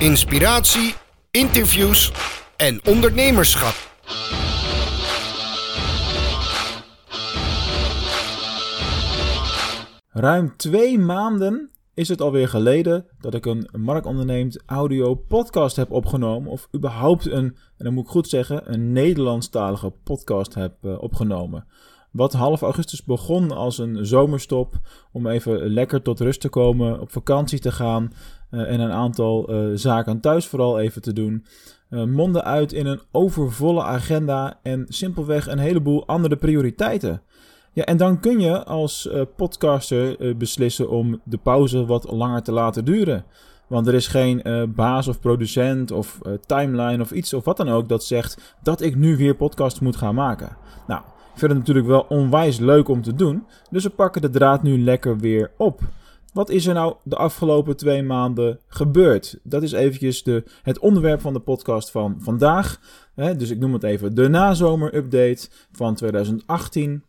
inspiratie, interviews en ondernemerschap. Ruim twee maanden is het alweer geleden dat ik een Mark Onderneemt audio podcast heb opgenomen. Of überhaupt een, en dan moet ik goed zeggen, een Nederlandstalige podcast heb uh, opgenomen. Wat half augustus begon als een zomerstop om even lekker tot rust te komen, op vakantie te gaan en een aantal uh, zaken thuis vooral even te doen. Uh, monden uit in een overvolle agenda en simpelweg een heleboel andere prioriteiten. Ja, en dan kun je als podcaster beslissen om de pauze wat langer te laten duren. Want er is geen baas of producent of timeline of iets of wat dan ook dat zegt dat ik nu weer podcast moet gaan maken. Nou, ik vind het natuurlijk wel onwijs leuk om te doen, dus we pakken de draad nu lekker weer op. Wat is er nou de afgelopen twee maanden gebeurd? Dat is eventjes de, het onderwerp van de podcast van vandaag. Dus ik noem het even de nazomer-update van 2018.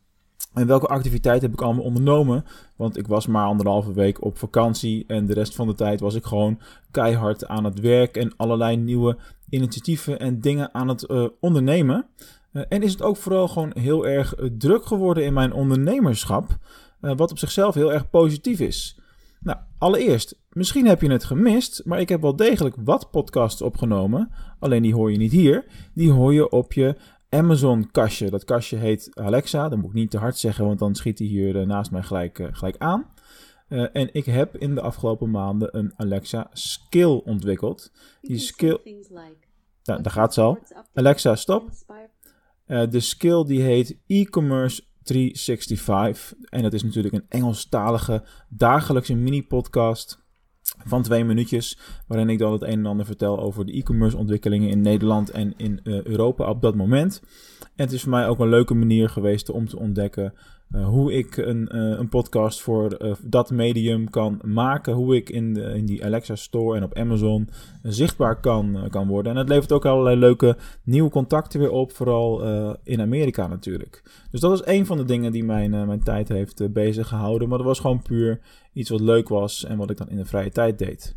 En welke activiteiten heb ik allemaal ondernomen? Want ik was maar anderhalve week op vakantie en de rest van de tijd was ik gewoon keihard aan het werk en allerlei nieuwe initiatieven en dingen aan het uh, ondernemen. Uh, en is het ook vooral gewoon heel erg uh, druk geworden in mijn ondernemerschap, wat op zichzelf heel erg positief is. Nou, allereerst, misschien heb je het gemist, maar ik heb wel degelijk wat podcasts opgenomen. Alleen die hoor je niet hier. Die hoor je op je Amazon kastje. Dat kastje heet Alexa. Dat moet ik niet te hard zeggen, want dan schiet hij hier uh, naast mij gelijk, uh, gelijk aan. Uh, en ik heb in de afgelopen maanden een Alexa skill ontwikkeld. Die skill. Nou, daar gaat ze al. Alexa, stop. de skill die heet e-commerce 365. En dat is natuurlijk een Engelstalige dagelijkse mini-podcast van twee minuutjes, waarin ik dan het een en ander vertel over de e-commerce ontwikkelingen in Nederland en in uh, Europa op dat moment. En het is voor mij ook een leuke manier geweest om te ontdekken uh, hoe ik een, uh, een podcast voor dat medium kan maken, hoe ik in, de, in die Alexa Store en op Amazon zichtbaar kan, kan worden. En het levert ook allerlei leuke nieuwe contacten weer op, vooral in Amerika natuurlijk. Dus dat is een van de dingen die mijn, mijn tijd heeft bezig gehouden, maar dat was gewoon puur iets wat leuk was en wat ik dan in de vrije tijd deed.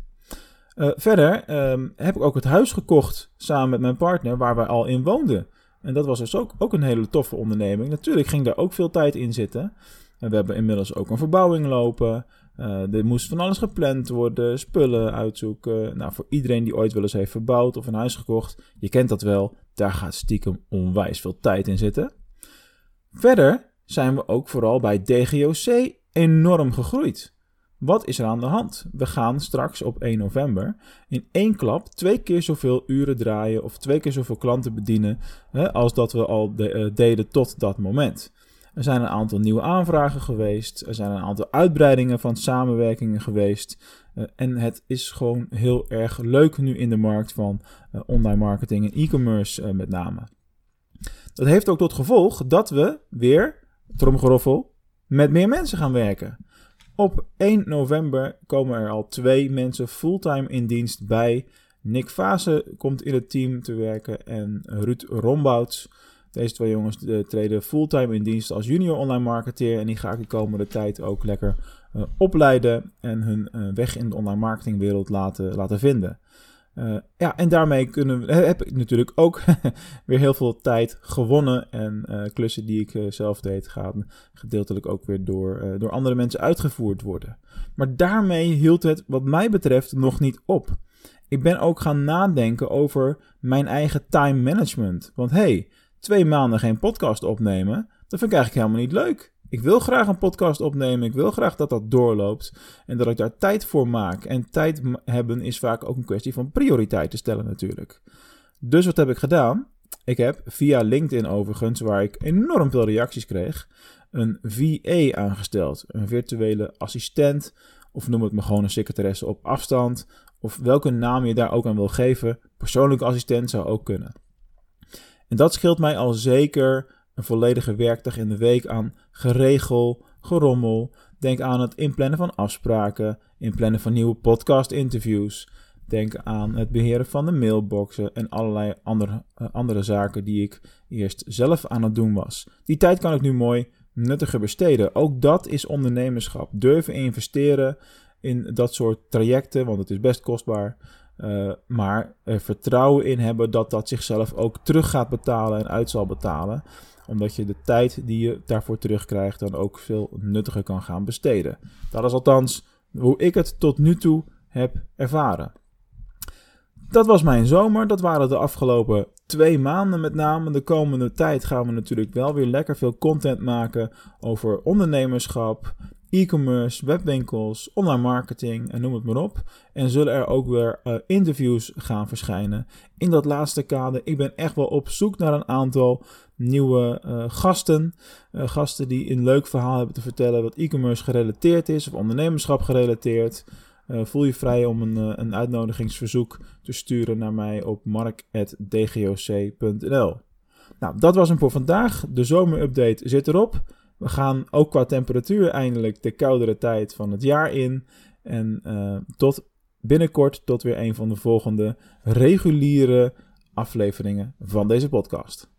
Verder um, heb ik ook het huis gekocht samen met mijn partner waar wij al in woonden. En dat was dus ook, ook een hele toffe onderneming. Natuurlijk ging daar ook veel tijd in zitten. En we hebben inmiddels ook een verbouwing lopen. Uh, er moest van alles gepland worden, spullen uitzoeken. Nou, voor iedereen die ooit wel eens heeft verbouwd of een huis gekocht, je kent dat wel, daar gaat stiekem onwijs veel tijd in zitten. Verder zijn we ook vooral bij DGOC enorm gegroeid. Wat is er aan de hand? We gaan straks op 1 november in één klap twee keer zoveel uren draaien of twee keer zoveel klanten bedienen hè, als dat we al de, uh, deden tot dat moment. Er zijn een aantal nieuwe aanvragen geweest. Er zijn een aantal uitbreidingen van samenwerkingen geweest. Uh, en het is gewoon heel erg leuk nu in de markt van uh, online marketing en e-commerce met name. Dat heeft ook tot gevolg dat we weer, tromgeroffel, met meer mensen gaan werken. Op 1 november komen er al twee mensen fulltime in dienst bij. Nick Vase komt in het team te werken en Ruud Rombouts. Deze twee jongens treden fulltime in dienst als junior online marketeer. En die ga ik de komende tijd ook lekker uh, opleiden en hun uh, weg in de online marketingwereld laten, laten vinden. Uh, ja, en daarmee kunnen heb ik natuurlijk ook weer heel veel tijd gewonnen. En uh, klussen die ik uh, zelf deed, gaan gedeeltelijk ook weer door, door andere mensen uitgevoerd worden. Maar daarmee hield het, wat mij betreft, nog niet op. Ik ben ook gaan nadenken over mijn eigen time management. Want hey, twee maanden geen podcast opnemen, dat vind ik eigenlijk helemaal niet leuk. Ik wil graag een podcast opnemen. Ik wil graag dat dat doorloopt. En dat ik daar tijd voor maak. En tijd hebben is vaak ook een kwestie van prioriteiten stellen natuurlijk. Dus wat heb ik gedaan? Ik heb via LinkedIn overigens, waar ik enorm veel reacties kreeg, een VA aangesteld. Een virtuele assistent. Of noem het maar gewoon een secretaresse op afstand. Of welke naam je daar ook aan wil geven. Persoonlijke assistent zou ook kunnen. En dat scheelt mij al zeker een volledige werkdag in de week aan geregel, gerommel. Denk aan het inplannen van afspraken, inplannen van nieuwe podcast-interviews. Denk aan het beheren van de mailboxen en allerlei andere, uh, andere zaken die ik eerst zelf aan het doen was. Die tijd kan ik nu mooi nuttiger besteden. Ook dat is ondernemerschap. Durven investeren in dat soort trajecten, want het is best kostbaar. Uh, maar er vertrouwen in hebben dat dat zichzelf ook terug gaat betalen en uit zal betalen. Omdat je de tijd die je daarvoor terugkrijgt dan ook veel nuttiger kan gaan besteden. Dat is althans hoe ik het tot nu toe heb ervaren. Dat was mijn zomer. Dat waren de afgelopen twee maanden met name. De komende tijd gaan we natuurlijk wel weer lekker veel content maken over ondernemerschap, e-commerce, webwinkels, online marketing en noem het maar op. En zullen er ook weer uh, interviews gaan verschijnen in dat laatste kader. Ik ben echt wel op zoek naar een aantal nieuwe uh, gasten. Uh, gasten die een leuk verhaal hebben te vertellen wat e-commerce gerelateerd is of ondernemerschap gerelateerd. voel je vrij om een, een uitnodigingsverzoek te sturen naar mij op mark.dgoc.nl. Nou, dat was hem voor vandaag. De zomerupdate zit erop. We gaan ook qua temperatuur eindelijk de koudere tijd van het jaar in. En uh, tot binnenkort, tot weer een van de volgende reguliere afleveringen van deze podcast.